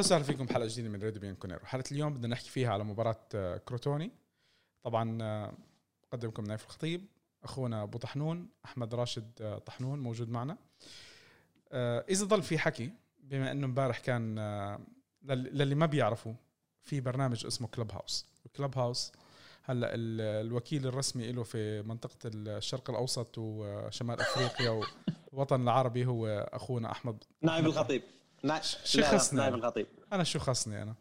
أهلا وسهلا فيكم بحلقة جديدة من راديو بيانكونيرو. حلقة اليوم بدنا نحكي فيها على مباراة آه، كروتوني. طبعا آه، مقدمكم نايف الخطيب أخونا أبو طحنون أحمد راشد آه، طحنون موجود معنا. إذا ضل في حكي بما إنه امبارح كان لل- للي ما بيعرفوا في برنامج اسمه Clubhouse Clubhouse هلأ ال- الوكيل الرسمي له في منطقة الشرق الأوسط وشمال أفريقيا والوطن العربي هو أخونا أحمد. نايف الخطيب. نا... شو خصنا؟ نائب الخطيب أنا؟ شو خصني أنا؟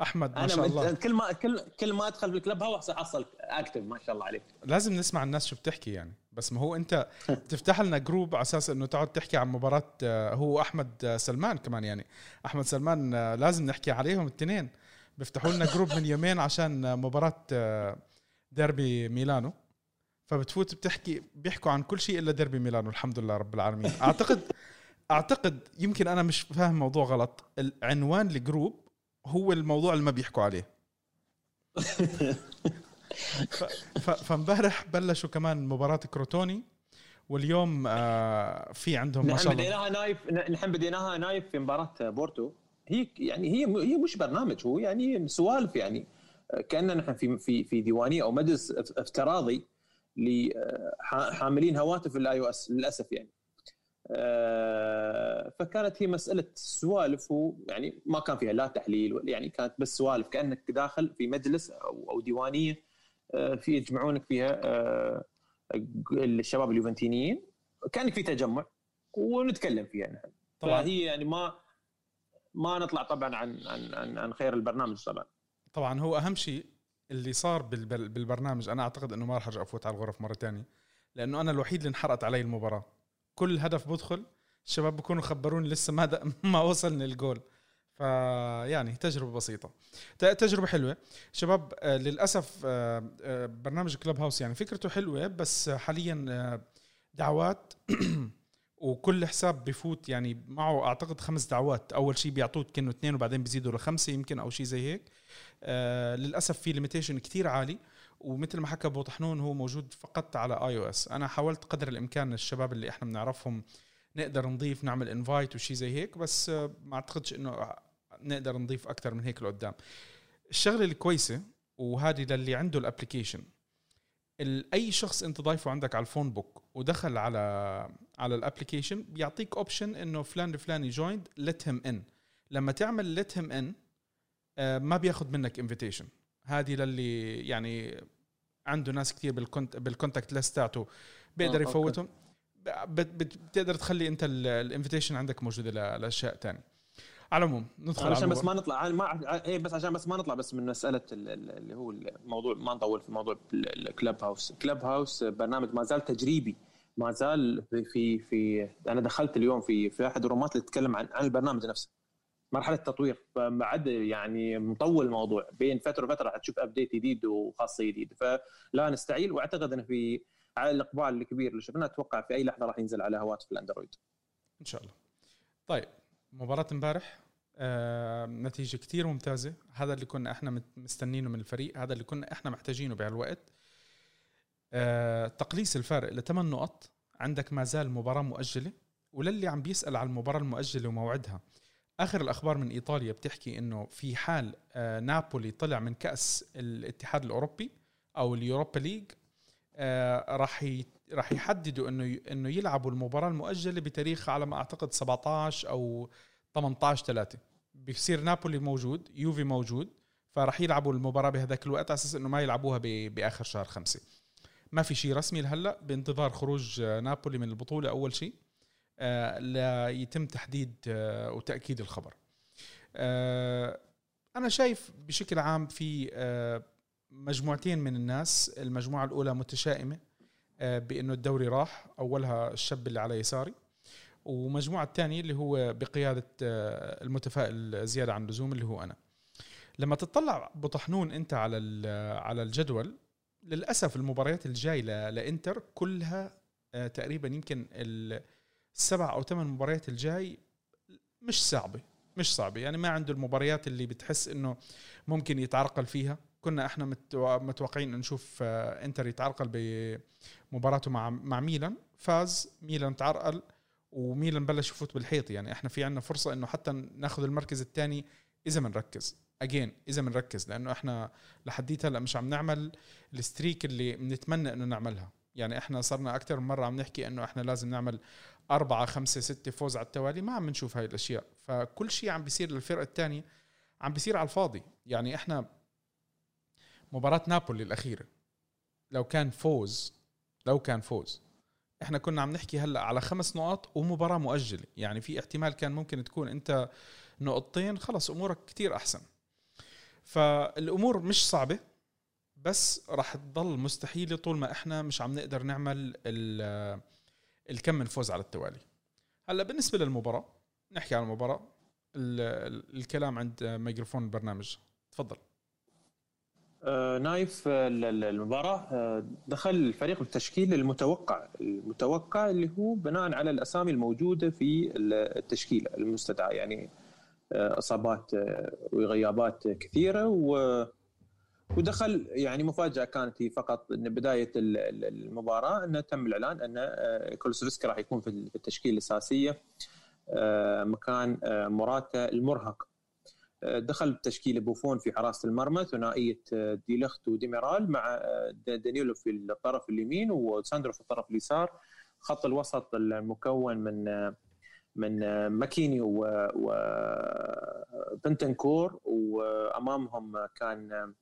أحمد ما شاء الله. كل ما كل كل ما أدخل بال Clubhouse احصل اكتب ما شاء الله عليك. لازم نسمع الناس شو بتحكي يعني. بس ما هو أنت بتفتح لنا group على أساس إنه تقعد تحكي عن مباراة آه، هو أحمد آه، سلمان كمان يعني. أحمد سلمان آه، لازم نحكي عليهم الاثنين بيفتحوا لنا group من يومين عشان مباراة ديربي ميلانو. فبتفوت بتحكي بيحكوا عن كل شيء إلا ديربي ميلانو الحمد لله رب العالمين. أعتقد أعتقد يمكن أنا مش فاهم موضوع غلط. العنوان ال group هو الموضوع اللي ما بيحكوا عليه. ف- ف- فامبارح بلشوا كمان مباراة كروتوني واليوم آه في عندهم ما نحن شاء الله. بديناها نايف نحن بديناها نايف في مباراة بورتو. هي يعني هي هي مش برنامج هو يعني سوالف يعني. كاننا نحن في في في ديوانية أو مجلس اف- افتراضي لحاملين هواتف ال iOS للأسف يعني. آه، فكانت هي مسألة سوالف ويعني ما كان فيها لا تحليل يعني كانت بس سوالف كأنك داخل في مجلس أو أو ديوانية آه، في يجمعونك فيها آه، الشباب اليوفنتينيين. كأنك في تجمع ونتكلم فيها نحن. طبعا. فهي يعني ما ما نطلع طبعا عن عن عن, عن خير البرنامج طبعا. طبعا هو أهم شيء اللي صار بالبر- بالبرنامج أنا أعتقد إنه ما راح أرجع أفوت على الغرف مرة تانية لأنه أنا الوحيد اللي انحرقت علي المباراة. كل هدف بدخل الشباب بكونوا خبروني لسه ما. ما وصلني الجول. فيعني تجربة بسيطة. تجربة حلوة. شباب آه، للأسف آه، آه، برنامج كلوب هاوس يعني فكرته حلوة بس حاليا دعوات وكل حساب بفوت يعني معه أعتقد خمس دعوات. أول شيء بيعطوك كأنه اثنين وبعدين بيزيدوا لخمسة يمكن أو شيء زي هيك. للأسف في limitation كتير عالي. ومثل ما حكى أبو طحنون هو موجود فقط على iOS أنا حاولت قدر الإمكان الشباب اللي إحنا بنعرفهم نقدر نضيف نعمل invite وشي زي هيك بس ما أعتقدش إنه نقدر نضيف أكثر من هيك لقدام. الشغلة الكويسة وهذه للي عنده ال application ال- أي شخص أنت ضايفه عندك على ال phone book ودخل على على ال application بيعطيك option إنه فلان الفلاني joined let him in لما تعمل let him in ما بياخذ منك invitation هذه للي يعني عنده ناس كثير بال cont بال contact list تاعته بيقدر آه، okay. يفوتهم. بت- بتقدر تخلي انت ال invitation عندك موجودة لأشياء ثانية على العموم ندخل على علشان بس. ما نطلع. ما إيه بس عشان بس ما نطلع بس من مسألة ال- ال- اللي هو الموضوع ما نطول في موضوع ال- ال Clubhouse Clubhouse برنامج ما زال تجريبي. ما زال في في, في أنا دخلت اليوم في في أحد ال room ات اللي تتكلم عن عن البرنامج نفسه. مرحلة تطوير فبعد يعني مطول الموضوع. بين فترة وفترة راح تشوف ابديت جديد وخاصيه جديده فلا نستعيل. وأعتقد انه في على الإقبال الكبير اللي شفناه أتوقع في أي لحظة راح ينزل على هواتف الأندرويد. إن شاء الله. طيب مباراة امبارح آه نتيجة كتير ممتازة. هذا اللي كنا إحنا مستنينه من الفريق هذا اللي كنا إحنا محتاجينه بهالوقت. آه تقليص الفارق لثمان نقط. عندك ما زال مباراة مؤجلة وللي عم بيسأل على المباراة المؤجلة وموعدها. آخر الأخبار من إيطاليا بتحكي إنه في حال آه نابولي طلع من كأس الاتحاد الأوروبي أو اليوروبا ليج راح ي... راح يحددوا إنه. إنه يلعبوا المباراة المؤجلة بتاريخ على ما أعتقد 17 أو 18 3 بيصير نابولي موجود يوفي موجود فراح يلعبوا المباراة بهذاك الوقت على أساس إنه ما يلعبوها. بآخر شهر خمسة ما في شيء رسمي لهلأ بانتظار خروج آه، نابولي من البطولة أول شيء آه ليتم تحديد آه وتأكيد الخبر آه أنا شايف بشكل عام في آه مجموعتين من الناس المجموعة الأولى متشائمة آه، بإنه الدوري راح أولها الشاب اللي على يساري ومجموعة الثانية اللي هو بقيادة آه، المتفائل زيادة عن اللزوم اللي هو أنا. لما تطلع بطحنون أنت على ال- على الجدول للأسف المباريات الجاي ل- لإنتر كلها آه، تقريبا يمكن السبع أو ثمان مباريات الجاي مش صعبة مش صعبة. يعني ما عنده المباريات اللي بتحس إنه ممكن يتعرقل فيها. كنا إحنا متو- متوقعين نشوف آه، إنتر يتعرقل بمباراته مع مع ميلان. فاز ميلان تعرقل وميلان بلش يفوت بالحيط. يعني إحنا في عندنا فرصة إنه حتى ناخذ المركز الثاني إذا بنركز اجين إذا بنركز لأنه إحنا لحديت هلأ مش عم نعمل الستريك اللي بنتمنى إنه نعملها. يعني إحنا صرنا أكثر من مرة عم نحكي إنه إحنا لازم نعمل أربعة خمسة ستة فوز على التوالي. ما عم نشوف هاي الأشياء. فكل شيء عم بيصير للفرقة الثانية عم بيصير على الفاضي. يعني إحنا مباراة نابولي الأخيرة. لو كان فوز لو كان فوز. إحنا كنا عم نحكي هلأ على خمس نقاط ومباراة مؤجلة. يعني في احتمال كان ممكن تكون أنت نقطتين خلص أمورك كتير أحسن. فالأمور مش صعبة بس راح تضل مستحيلة طول ما إحنا مش عم نقدر نعمل الكم الفوز على التوالي. هلأ بالنسبة للمباراة نحكي عن المباراة. الكلام عند ميكروفون البرنامج. تفضل. نايف المباراة آه دخل الفريق بالتشكيل المتوقع المتوقع اللي هو بناء على الأسامي الموجودة في التشكيلة المستدعى. يعني آه إصابات آه، وغيابات كثيرة و ودخل يعني مفاجأة كانت هي فقط إن بداية المباراة انه تم الإعلان إن آه، كولوسوفسكي راح يكون في التشكيله الأساسية. مكان موراتا المرهق. دخل بتشكيله بوفون في حراسه المرمى ثنائيه آه، ديلخت وديميرال مع آه، دانييلو في الطرف اليمين وساندرو في الطرف اليسار. خط الوسط المكون من آه، من ماكيني وبنتنكور وأمامهم كان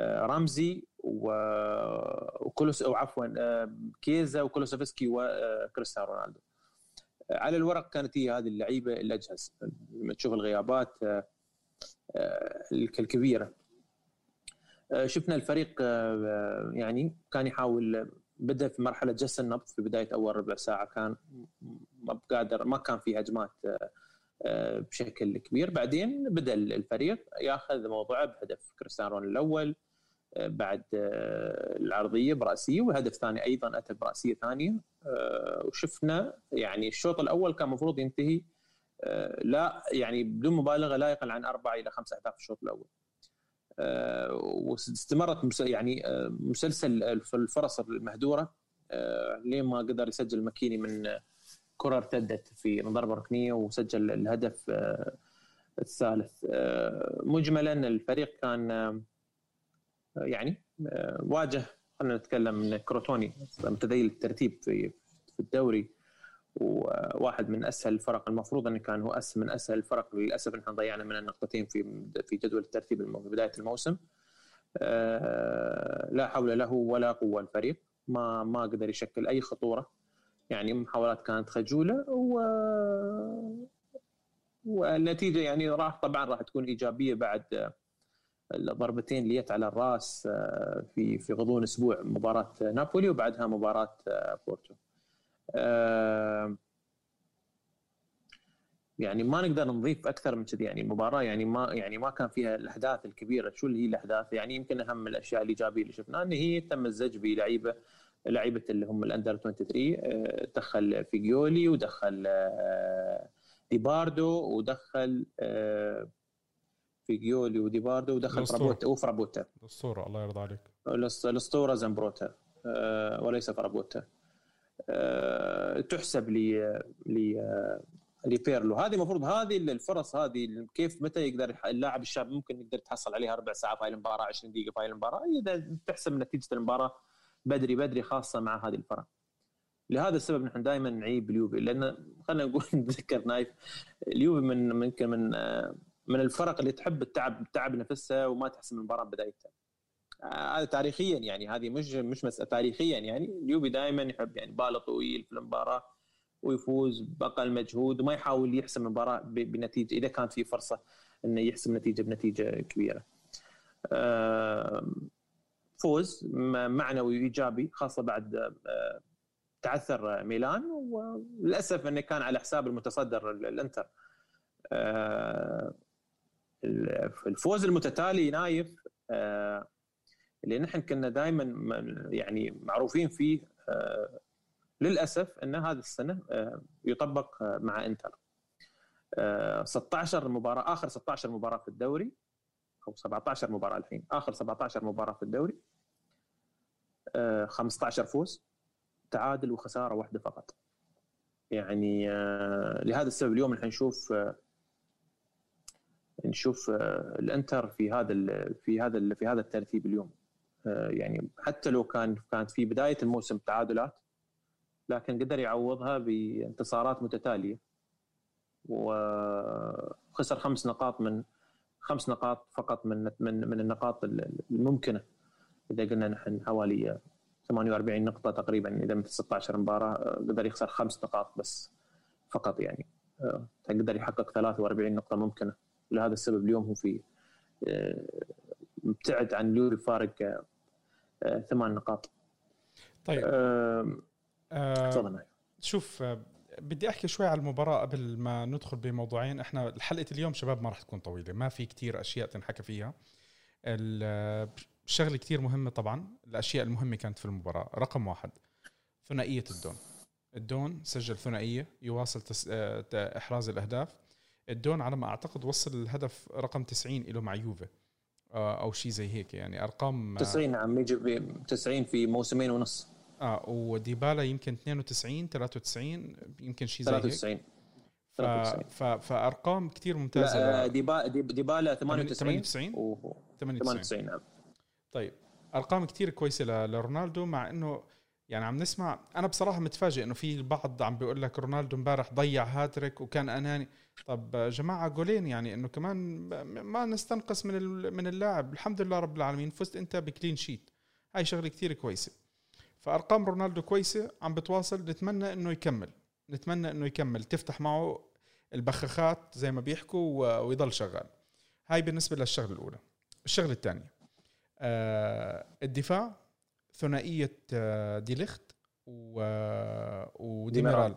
رمزي وكولوس أو عفوا كيزا وكولوسوفسكي وكريستيانو رونالدو. على الورق كانت هي هذه اللعيبة الأجهز. لما تشوف الغيابات الكبيره آه، شفنا الفريق آه، يعني كان يحاول بدأ في مرحلة جس النبض في بداية أول ربع ساعة كان ما قادر ما كان في هجمات بشكل كبير. بعدين بدأ الفريق ياخذ موضوعه بهدف كريستيانو الأول بعد العرضية براسيه والهدف الثاني أيضا أتى برأسية ثانية وشفنا يعني الشوط الأول كان المفروض ينتهي آه، لا يعني بدون مبالغة لا يقل عن أربع إلى خمس اهداف في الشوط الأول. آه، واستمرت يعني آه، مسلسل الفرص المهدورة لين ما قدر يسجل مكيني من كرة ارتدت في ضربه ركنية وسجل الهدف الثالث مجملا الفريق كان يعني واجه خلينا نتكلم من كروتوني متذيل الترتيب في الدوري وواحد من أسهل الفرق المفروض انه كان هو أس من أسهل الفرق للأسف نحن ضيعنا من النقطتين في في جدول الترتيب في بداية الموسم آه، لا حول له ولا قوة الفريق ما ما قدر يشكل أي خطورة يعني محاولات كانت خجولة و والنتيجة يعني راح طبعا راح تكون إيجابية بعد الضربتين اللي جت على الرأس آه، في في غضون أسبوع مباراة نابولي وبعدها مباراة آه، بورتو. آه، يعني ما نقدر نضيف أكثر من كذي يعني المباراه يعني ما يعني ما كان فيها الأحداث الكبيرة. شو اللي هي الأحداث؟ يعني يمكن أهم الأشياء الإيجابية اللي شفناها إن هي تم الزج بلعيبة لعيبة اللي هم ال under 23 آه، دخل فيجيولي ودخل آه، ديباردو ودخل فيجيولي وديباردو ودخل فرابوتا. وفرابوتا الأسطورة الله يرضى عليك. الأسطورة زمبروتا وليس فرابوتا. تحسب ل ل لبيرلو هذه المفروض هذه الفرص هذه كيف متى يقدر اللاعب الشاب ممكن يقدر يتحصل عليها ربع ساعة في المباراة 20 دقيقة في المباراة. إذا تحسب نتيجة المباراة بدري بدري خاصة مع هذه الفرق. لهذا السبب نحن دائما نعيب اليوفي لأن خلينا نقول نتذكر نايف اليوفي من ممكن من من الفرق اللي تحب التعب التعب نفسها وما تحسم المباراة بدايتها. هذا تاريخيا يعني هذه مش مش مسألة تاريخيا يعني اليوبي دائما يحب يعني باله طويل في المباراة ويفوز بأقل مجهود وما يحاول يحسم المباراة بنتيجة إذا كانت في فرصة إنه يحسم نتيجة بنتيجة كبيرة. فوز معنوي ايجابي خاصة بعد تعثر ميلان وللأسف إنه كان على حساب المتصدر الإنتر. الفوز المتتالي نايف اللي نحن كنا دائما يعني معروفين فيه آه، للأسف إن هذه السنة آه، يطبق آه، مع إنتر. 16 مباراة آخر 16 مباراة في الدوري أو 17 مباراة الحين آخر 17 مباراة في الدوري 15 فوز تعادل وخسارة واحدة فقط. يعني لهذا السبب اليوم نحن نشوف نشوف الإنتر في هذا في هذا في هذا الترتيب اليوم. يعني حتى لو كان كانت في بداية الموسم تعادلات لكن قدر يعوضها بانتصارات متتالية. وخسر خمس نقاط من خمس نقاط فقط من من من النقاط الممكنة. إذا قلنا نحن حوالي 48 نقطة تقريبا إذا من 16 مباراة قدر يخسر خمس نقاط بس فقط يعني. قدر يحقق 43 نقطة ممكنة. لهذا السبب اليوم هو في مبتعد عن لوري فارق ثمان نقاط. طيب. تفضل أه شوف بدي أحكي شوي على المباراة قبل ما ندخل بموضوعين. إحنا حلقة اليوم شباب ما راح تكون طويلة ما في كتير أشياء تنحكى فيها. الشغله كتير مهمة طبعا الأشياء المهمة كانت في المباراة. رقم واحد ثنائية الدون. الدون سجل ثنائية يواصل تس... آه، إحراز الأهداف. الدون على ما أعتقد وصل الهدف رقم 90 له مع يوفي. آه، أو شيء زي هيك يعني. أرقام 90 نعم يجي 90 في موسمين ونص. آه وديبالا يمكن 92 93 يمكن شيء زي 93 هيك ف... ف... فأرقام كثير ممتازة. لا ديبالا ديبالا 98 98 و... 98 نعم. طيب أرقام كثير كويسة ل... لرونالدو مع إنه يعني عم نسمع أنا بصراحة متفاجئ إنه في البعض عم بيقول لك رونالدو امبارح ضيع هاتريك وكان أناني. طب جماعة جولين يعني إنه كمان ما نستنقص من من اللاعب. الحمد لله رب العالمين فزت أنت بكلين شيت هاي شغلة كثير كويسة. فأرقام رونالدو كويسة عم بتواصل. نتمنى إنه يكمل. نتمنى إنه يكمل. تفتح معه البخاخات زي ما بيحكوا ويضل شغال. هاي بالنسبة للشغلة الأولى. الشغلة الثانية. آه الدفاع. ثنائية آه ديليخت وديميرال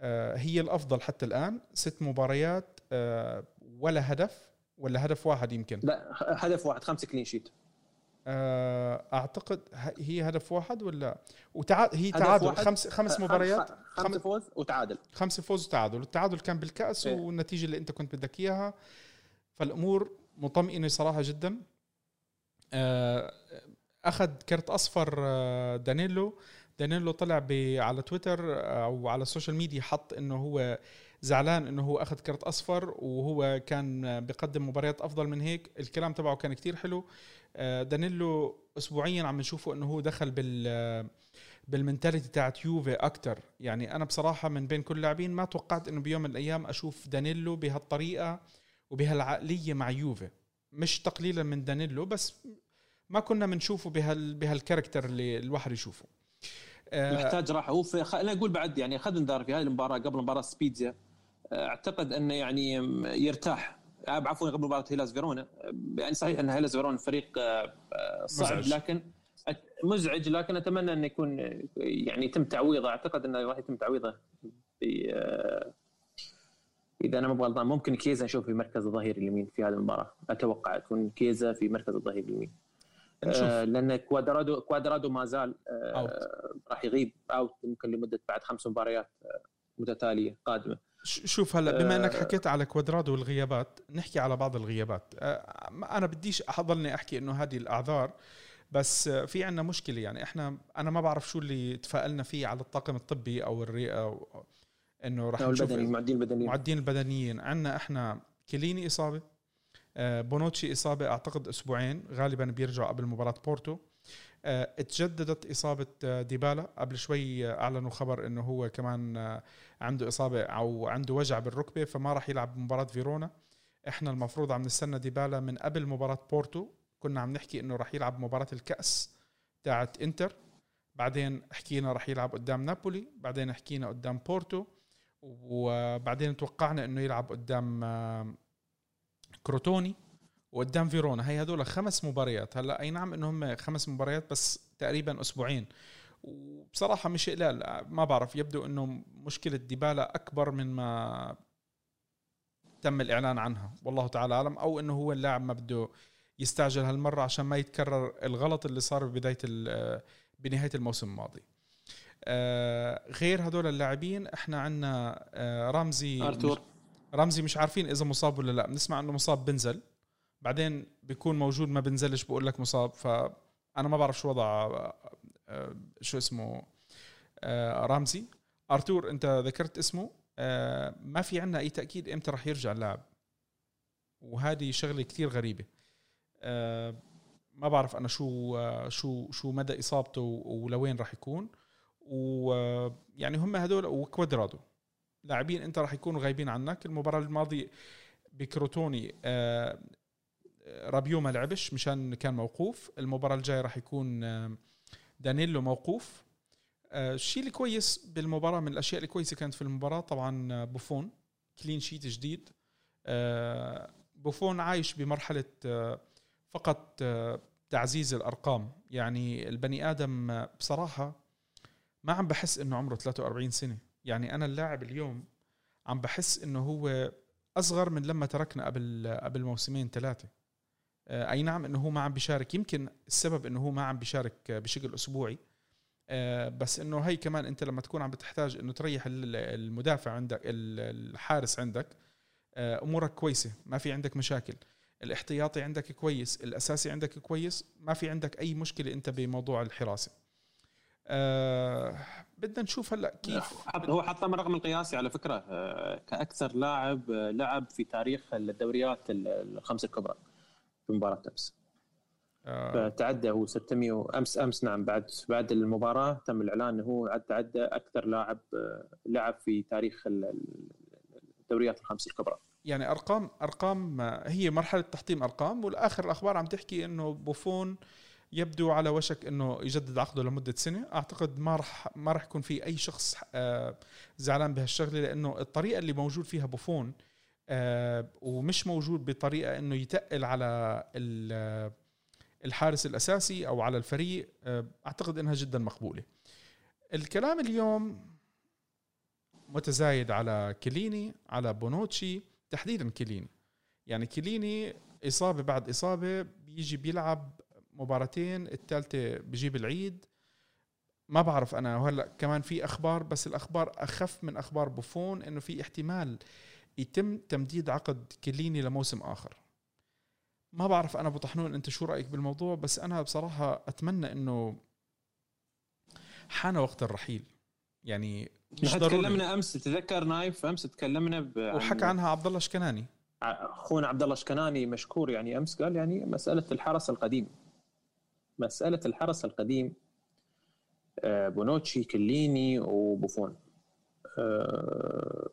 آه هي الأفضل حتى الآن. ست مباريات آه ولا هدف ولا هدف واحد يمكن؟ لا هدف واحد خمسة كلين شيت آه، أعتقد هي هدف واحد ولا؟ وتعادل هي تعادل. خمس خمس مباريات. خمس فوز وتعادل. خمس فوز وتعادل. التعادل كان بالكأس إيه؟ والنتيجة اللي أنت كنت بدك إياها. فالأمور مطمئنة صراحة جدا. آه، أخذ كرت أصفر آه، دانيلو. دانيلو طلع على تويتر أو على ال social media حط إنه هو زعلان إنه هو أخذ كرت أصفر وهو كان بيقدم مباريات أفضل من هيك. الكلام تبعه كان كتير حلو. آه، دانيلو اسبوعيا عم نشوفه إنه هو دخل بال بال mentality تاعت يوفي أكثر يعني أنا بصراحة من بين كل اللاعبين ما توقعت إنه بيوم من الأيام أشوف دانيلو بهالطريقة وبهالعقلية مع يوفي. مش تقليلا من دانيلو بس ما كنا بنشوفه بهال بهال character اللي الواحد يشوفه. آه، محتاج راحه هو في خلينا نقول بعد يعني اخذ انذار في هذه المباراة قبل مباراة سبيتزا. آه، أعتقد أنه يعني يرتاح. عفوا قبل مباراة هيلاس فيرونا. يعني صحيح أن هيلاس فيرونا فريق آه، آه، صعب مزعج. لكن مزعج لكن أتمنى انه يكون يعني يتم تعويضه. أعتقد أنه راح يتم تعويضه في آه، إذا أنا ما غلطان ممكن كيزا نشوف في مركز الظهير اليمين في هذه المباراة. أتوقع يكون كيزا في مركز الظهير اليمين. نشوف. لأن كوادرادو كوادرادو ما زال راح يغيب out ممكن لمدة بعد خمس مباريات متتالية قادمة. شوف هلا بما إنك آه. حكيت على كوادرادو والغيابات نحكي على بعض الغيابات. آه، أنا بديش اضلني أحكي إنه هذه الأعذار بس في عندنا مشكلة يعني. إحنا أنا ما بعرف شو اللي تفائلنا فيه على الطاقم الطبي أو الرئة إنه راح نشوف المعدين البدنيين. المعدين البدنيين. عندنا إحنا كليني إصابة آه، بونوتشي إصابة أعتقد أسبوعين غالبا بيرجع قبل مباراة بورتو. اتجددت إصابة ديبالا. قبل شوي أعلنوا خبر إنه هو كمان عنده إصابة أو عنده وجع بالركبة فما راح يلعب مباراة فيرونا. إحنا المفروض عم نستنى ديبالا من قبل مباراة بورتو. كنا عم نحكي إنه راح يلعب مباراة الكأس تاعت إنتر. بعدين حكينا راح يلعب قدام نابولي بعدين حكينا قدام بورتو وبعدين توقعنا إنه يلعب قدام كروتوني وقدام فيرونا. هي هدول خمس مباريات. هلأ أي نعم إنهم خمس مباريات بس تقريبا أسبوعين. وبصراحة مش قلال ما بعرف يبدو إنه مشكلة ديبالا أكبر من ما تم الإعلان عنها. والله تعالى أعلم. أو إنه هو اللاعب ما بده يستعجل هالمرة عشان ما يتكرر الغلط اللي صار ببداية بنهاية الموسم الماضي. آه، غير هدول اللاعبين إحنا عندنا آه، رمزي أرتور. رمزي مش عارفين إذا مصاب ولا لا. بنسمع إنه مصاب بنزل. بعدين بيكون موجود ما بنزلش بقول لك مصاب. فانا ما بعرف شو وضع آه، شو اسمه آه، رامزي أرتور أنت ذكرت اسمه. آه ما في عندنا أي تأكيد إمتى راح يرجع اللاعب. وهذه شغلة كثير غريبة. ما بعرف أنا شو شو شو مدى إصابته ولوين راح يكون. ويعني هم هدول وكوادرادو. لاعبين انت راح يكونوا غايبين عنك. المباراة الماضية بكروتوني آه رابيو ما لعبش مشان كان موقوف. المباراة الجاية راح يكون آه دانيلو موقوف. آه، الشيء الكويس بالمباراة من الأشياء الكويسة كانت في المباراة طبعا آه، بوفون. كلين شيت جديد. آه، بوفون عايش بمرحلة فقط تعزيز الأرقام. يعني البني آدم بصراحة ما عم بحس إنه عمره 43 سنة. يعني أنا اللاعب اليوم عم بحس إنه هو أصغر من لما تركنا قبل قبل موسمين ثلاثة. أي نعم إنه هو ما عم بيشارك. يمكن السبب إنه هو ما عم بيشارك بشكل أسبوعي. آه، بس إنه هي كمان أنت لما تكون عم بتحتاج إنه تريح المدافع عندك الحارس عندك آه، أمورك كويسة. ما في عندك مشاكل. الاحتياطي عندك كويس. الأساسي عندك كويس. ما في عندك أي مشكلة أنت بموضوع الحراسة. أه بدنا نشوف هلأ كيف. هو حط الرقم القياسي على فكره. آه، كأكثر لاعب لعب في تاريخ الدوريات الخمس الكبرى في مباراة أمس. آه. فتعدى هو 600 امس أمس نعم بعد بعد المباراة تم الإعلان إنه هو تعدى أكثر لاعب آه، لعب في تاريخ الدوريات الخمس الكبرى. يعني ارقام أرقام هي مرحلة تحطيم أرقام والآخر الأخبار عم تحكي إنه بوفون يبدو على وشك إنه يجدد عقده لمدة سنة. أعتقد ما راح ما راح يكون في أي شخص آه، زعلان بهالشغلة لأنه الطريقة اللي موجود فيها بوفون ومش موجود بطريقة إنه يتقل على الحارس الأساسي أو على الفريق آه، أعتقد إنها جدا مقبولة. الكلام اليوم متزايد على كليني على بونوتشي تحديدا كليني. يعني كليني إصابة بعد إصابة بيجي بيلعب مباراتين الثالثه بجيب العيد. ما بعرف أنا وهلا كمان في أخبار بس الأخبار أخف من أخبار بوفون إنه في احتمال يتم تمديد عقد كليني لموسم آخر. ما بعرف أنا أبو طحنون أنت شو رأيك بالموضوع بس أنا بصراحة أتمنى إنه حان وقت الرحيل. يعني مش تكلمنا أمس تتذكر نايف؟ أمس تكلمنا ب... وحكى عنها عبد الله شكناني. أخونا عبد الله شكناني مشكور يعني أمس قال يعني مسألة الحرس القديم. مسألة الحرس القديم آه، بونوتشي كيليني وبوفون آه،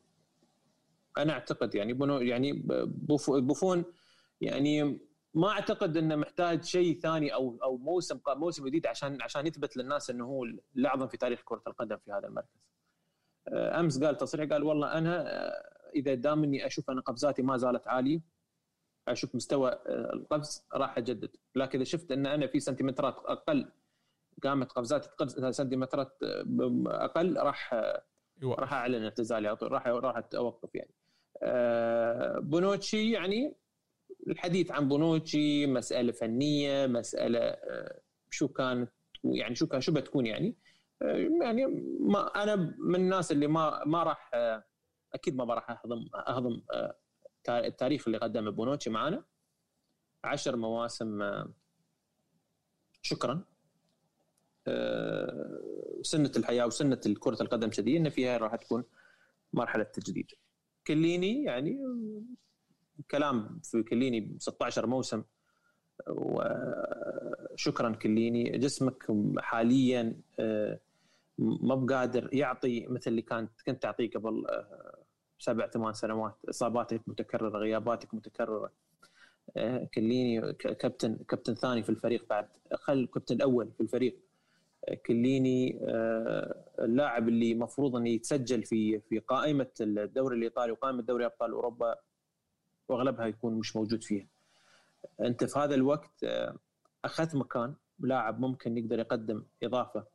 أنا أعتقد يعني بونو يعني بوفون يعني ما أعتقد إنه محتاج شيء ثاني أو أو موسم موسم جديد عشان عشان يثبت للناس إنه هو الاعظم في تاريخ كرة القدم في هذا المركز. آه، أمس قال تصريح قال والله أنا إذا دام اني أشوف أن قفزاتي ما زالت عالية أشوف مستوى آه، القفز راح أجدد، لكن إذا شفت إن أنا في سنتيمترات أقل قامت قفزاتي سنتيمترات أقل راح راح أعلن اعتزالي راح راح اوقف يعني. بونوتشي يعني الحديث عن بونوتشي مسألة فنية مسألة آه، شو كانت يعني شو كان شو بتكون يعني. آه، يعني ما أنا من الناس اللي ما ما راح آه، أكيد ما راح أهضم أهضم التاريخ اللي قدمه بونوتشي معنا عشر مواسم شكرا. سنة الحياة وسنة كره القدم كذي إن فيها راح تكون مرحلة تجديد. كليني يعني كلام في كليني 16 موسم وشكرا كليني. جسمك حاليا آه، ما بقادر يعطي مثل اللي كانت كنت تعطيه قبل آه، سبع ثمان سنوات إصاباتك متكررة غياباتك متكررة. آه، كليني كابتن كابتن ثاني في الفريق بعد خل الكابتن الأول في الفريق. كليني اللاعب اللي مفروض انه يتسجل في في قائمة الدوري الإيطالي وقائمة دوري أبطال أوروبا وأغلبها يكون مش موجود فيها. أنت في هذا الوقت آه، أخذت مكان لاعب ممكن يقدر يقدم إضافة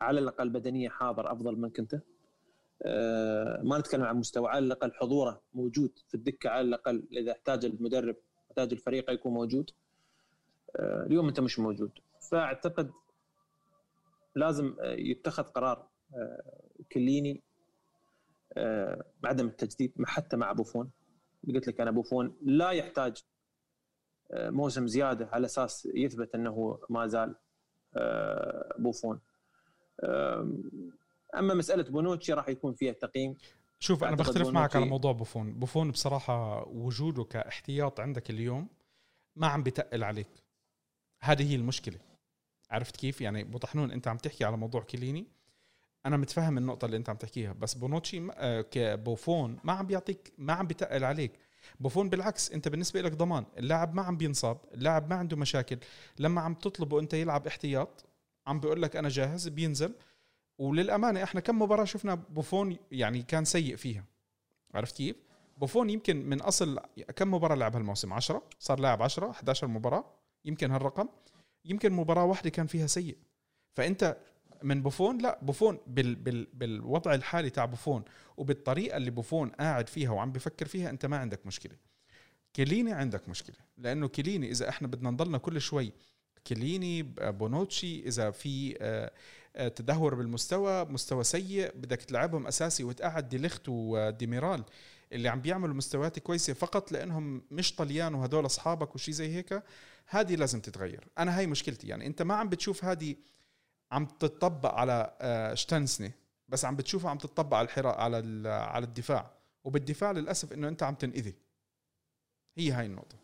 على الأقل بدنية حاضر أفضل منك انت آه، ما نتكلم عن مستوى على الأقل حضوره موجود في الدكة على الأقل إذا احتاج المدرب احتاج الفريق يكون موجود. آه، اليوم أنت مش موجود. فأعتقد لازم يتخذ قرار كليني بعدم التجديد حتى مع بوفون قلت لك أنا بوفون لا يحتاج آه، موسم زيادة على أساس يثبت أنه ما زال آه، بوفون أما مسألة بونوتشي راح يكون فيها تقييم. شوف أنا بختلف معك على موضوع بوفون. بوفون بصراحة وجوده كاحتياط عندك اليوم ما عم بتقل عليك. هذه هي المشكلة. عرفت كيف؟ يعني ابو طحنون أنت عم تحكي على موضوع كيليني. أنا متفهم النقطة اللي أنت عم تحكيها بس بونوتشي آه، كبوفون ما عم بيعطيك ما عم بتقل عليك. بوفون بالعكس أنت بالنسبة لك ضمان. اللاعب ما عم بينصاب اللاعب ما عنده مشاكل. لما عم تطلبه أنت يلعب احتياط عم بيقول لك أنا جاهز بينزل. وللأمانة إحنا كم مباراة شفنا بوفون يعني كان سيء فيها. عرفت كيف؟ بوفون يمكن من أصل كم مباراة لعب هالموسم 10 صار لاعب 10 11 مباراة يمكن هالرقم. يمكن مباراة واحدة كان فيها سيء. فأنت من بوفون لا بوفون بال بال بالوضع الحالي تاع بوفون وبالطريقة اللي بوفون قاعد فيها وعم بفكر فيها أنت ما عندك مشكلة. كيليني عندك مشكلة لأنه كيليني إذا إحنا بدنا نضلنا كل شوي كيليني بونوتشي إذا في آه، تدهور بالمستوى مستوى سيء بدك تلعبهم أساسي وتقعد دي ليخت وديميرال اللي عم بيعملوا مستويات كويسة فقط لأنهم مش طليان وهدول أصحابك وشي زي هيك هذه لازم تتغير. أنا هاي مشكلتي يعني أنت ما عم بتشوف هذه عم تطبق على آه، شتنسني بس عم بتشوفها عم تطبق على الحراء على على الدفاع. وبالدفاع للأسف إنه أنت عم تنأذى. هي هاي النقطة.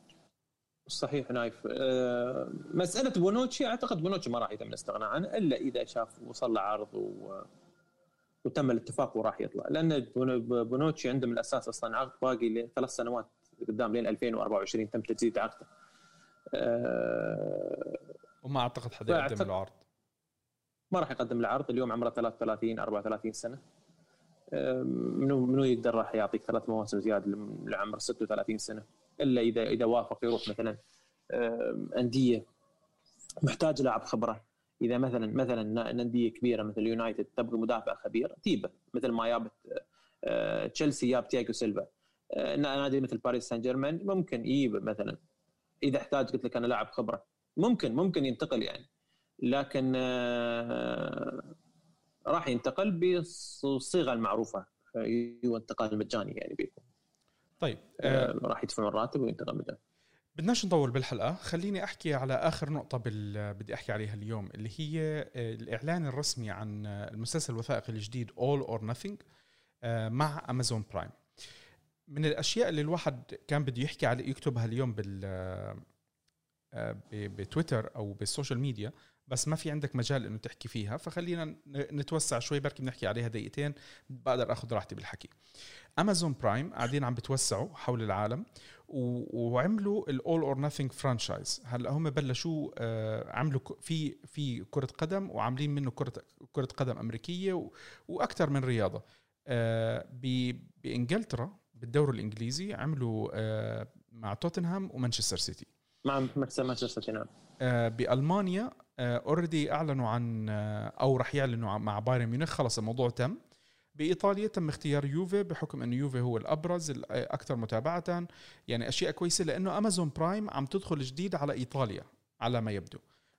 صحيح نايف. أه مسألة بونوتشي أعتقد بونوتشي ما راح يتم الاستغناء عنه إلا إذا شاف وصل له عرض و... وتم الاتفاق وراح يطلع. لأن بونو- بونوتشي عنده من الأساس أصلا عقد باقي لثلاث سنوات قدام لين 2024 تم تجديد عقده. أه وما أعتقد حدا يقدم فأعتقد- له عرض. ما راح يقدم العرض اليوم عمره 33 34 سنة. أه منو منو يقدر راح يعطيك ثلاث مواسم زيادة لعمر 36 سنة؟ إلا اذا إذا وافق يروح مثلا أندية محتاج لاعب خبرة. إذا مثلا مثلا أندية كبيرة مثل يونايتد تبغى مدافع خبير تيبه مثل ما جابت أه تشيلسي جاب تياجو سيلفا. أه نادي مثل باريس سان جيرمان ممكن يجيب مثلا. إذا احتاج قلت لك أنا لاعب خبرة. ممكن ممكن ينتقل يعني. لكن آه، راح ينتقل بالصيغه المعروفة. هو انتقال مجاني يعني بيكون. طيب آه، آه، راح يدفعون الراتب وينتقل مجاني بدناش نطول بالحلقة. خليني أحكي على آخر نقطة بال... بدي أحكي عليها اليوم اللي هي آه، الإعلان الرسمي عن آه، المسلسل الوثائقي الجديد All or Nothing آه، مع امازون برايم من الأشياء اللي الواحد كان بده يحكي عليه يكتبها اليوم بال بتويتر أو بالسوشيال ميديا بس ما في عندك مجال إنه تحكي فيها فخلينا نتوسع شوي بركي بنحكي عليها دقيقتين بقدر آخذ راحتي بالحكي. امازون برايم قاعدين عم بتوسعوا حول العالم وعملوا ال All or Nothing franchise هلأ هم بلشوا آه، عملوا في في كرة قدم وعاملين منه كره كرة قدم أمريكية وأكثر من رياضة. آه، بإنجلترا بالدوري الإنجليزي عملوا آه، مع توتنهام ومانشستر سيتي. مع مانشستر سيتي نعم. بألمانيا already أعلنوا عن آه، أو رح يعلنوا مع بايرن ميونخ. خلص الموضوع تم. بإيطاليا تم اختيار يوفي بحكم انه يوفي هو الأبرز الاكثر متابعة. يعني أشياء كويسة لأنه أمازون برايم عم تدخل جديد على إيطاليا على ما يبدو.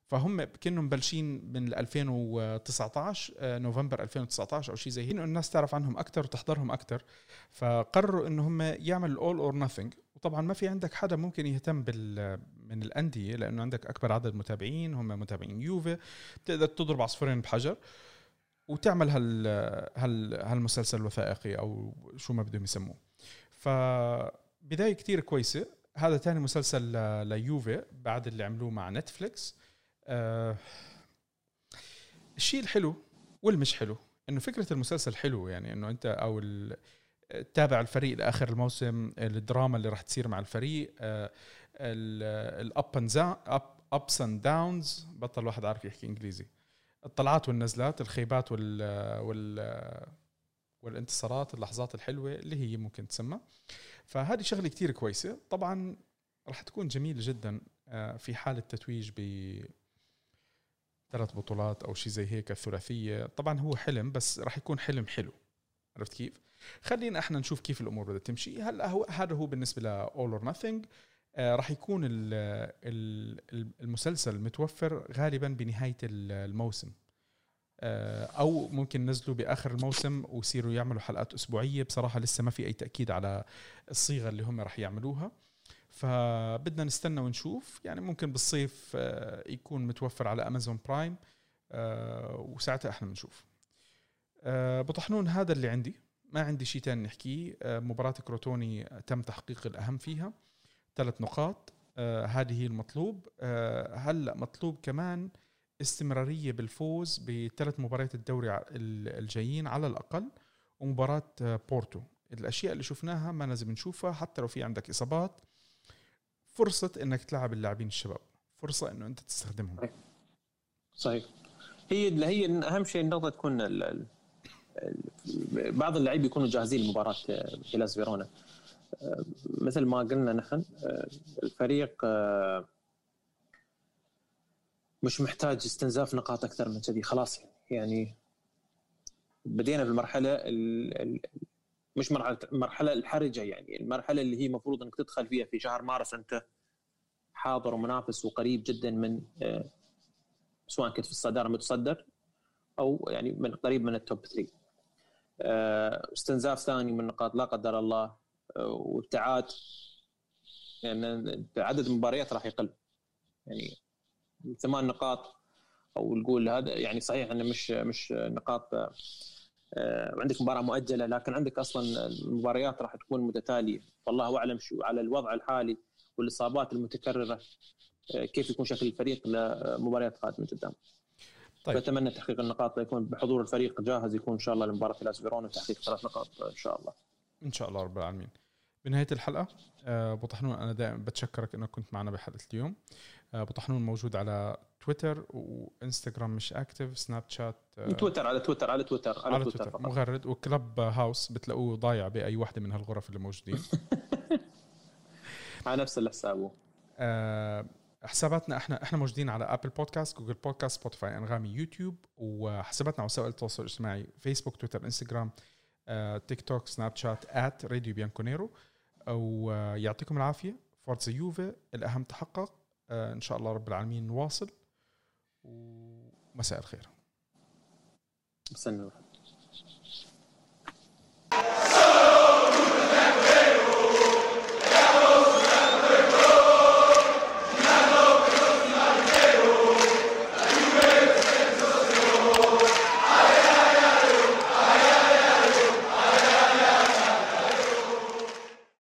فهم كانوا مبلشين من 2019 آه، نوفمبر 2019 أو شيء زي هيك إنه الناس تعرف عنهم أكثر وتحضرهم أكثر فقرروا إنه هم يعملوا ال All or Nothing وطبعا ما في عندك حدا ممكن يهتم بال من الأندية لأنه عندك أكبر عدد متابعين هم متابعين يوفي بتقدر تضرب عصفورين بحجر وتعمل هال هال هالمسلسل الوثائقي أو شو ما بدهم يسموه. فبداية كتير كويسة. هذا تاني مسلسل ل- ليوفي بعد اللي عملوه مع نتفليكس آه الشيء الحلو والمش حلو إنه فكرة المسلسل حلو يعني إنه أنت أو تتابع الفريق لآخر الموسم الدراما اللي راح تصير مع الفريق ال up and up ups and downs بطل واحد عارف يحكي إنجليزي. الطلعات والنزلات الخيبات وال وال والانتصارات اللحظات الحلوة اللي هي ممكن تسمى. فهذه شغلة كتير كويسة. طبعا راح تكون جميلة جدا آه، في حال التتويج ثلاث بطولات أو شيء زي هيك الثلاثيه طبعا هو حلم بس راح يكون حلم حلو. عرفت كيف؟ خلينا إحنا نشوف كيف الأمور بدها تمشي. هلأ هو هذا هو بالنسبة ل All or Nothing. آه، راح يكون ال- ال- المسلسل متوفر غالبا بنهاية ال- الموسم. آه، أو ممكن نزلوا بآخر الموسم ويصيروا يعملوا حلقات أسبوعية. بصراحة لسه ما في أي تأكيد على الصيغة اللي هم راح يعملوها. فبدنا نستنى ونشوف. يعني ممكن بالصيف آه، يكون متوفر على امازون برايم آه، وساعتها إحنا بنشوف. آه، ابو طحنون هذا اللي عندي. ما عندي شيء ثاني نحكيه. مباراة كروتوني تم تحقيق الأهم فيها. ثلاث نقاط. هذه هي المطلوب. هلا مطلوب كمان استمرارية بالفوز بثلاث مباريات الدوري الجايين على الأقل ومباراة آه، بورتو. الأشياء اللي شفناها ما لازم نشوفها حتى لو في عندك إصابات فرصة إنك تلعب اللاعبين الشباب. فرصة إنه أنت تستخدمهم. صحيح. هي هي أهم شيء النقطة تكون ال ال بعض اللعيبه يكونوا جاهزين لمباراة هيلاس فيرونا. آه، مثل ما قلنا نحن آه، الفريق آه، مش محتاج استنزاف نقاط أكثر من كذي خلاص يعني. بدينا في المرحله ال- ال- مش مرحلة المرحله الحرجة يعني المرحلة اللي هي المفروض إنك تدخل فيها في شهر مارس أنت حاضر ومنافس وقريب جدا من آه، سواء كنت في الصدارة متصدر أو يعني من قريب من التوب 3 آه، استنزاف ثاني من النقاط لا قدر الله آه، وابتعاد يعني عدد المباريات راح يقل. يعني ثمان نقاط أو نقول هذا يعني صحيح إنه مش مش نقاط آه، آه، مباراة مؤجلة لكن عندك أصلا المباريات راح تكون متتالية. والله أعلم شو على الوضع الحالي والإصابات المتكررة آه، كيف يكون شكل الفريق لمباريات قادمة قدام. طيب. فاتمنى تحقيق النقاط يكون بحضور الفريق جاهز يكون إن شاء الله لمباراة لاس فيرونا وتحقيق ثلاث نقاط إن شاء الله. إن شاء الله رب العالمين. بنهاية الحلقة آه، أبو طحنون أنا دائما بتشكرك إنك كنت معنا بحلقه اليوم. آه، أبو طحنون موجود على تويتر وإنستغرام مش active سناب شات آه، تويتر على تويتر على تويتر على, على تويتر, تويتر فقط. مغرد و Clubhouse بتلاقوه ضايع بأي وحدة من هالغرف اللي موجودين. على نفس الحساب. آه، حساباتنا إحنا إحنا موجودين على Apple Podcasts Google Podcasts Spotify أنغامي يوتيوب وحساباتنا على وسائل التواصل الاجتماعي فيسبوك تويتر انستغرام تيك توك سناب شات at Radio Bianconero ويعطيكم العافية. Forza Juve الأهم تحقق. آه، إن شاء الله رب العالمين نواصل ومساء الخير. استنى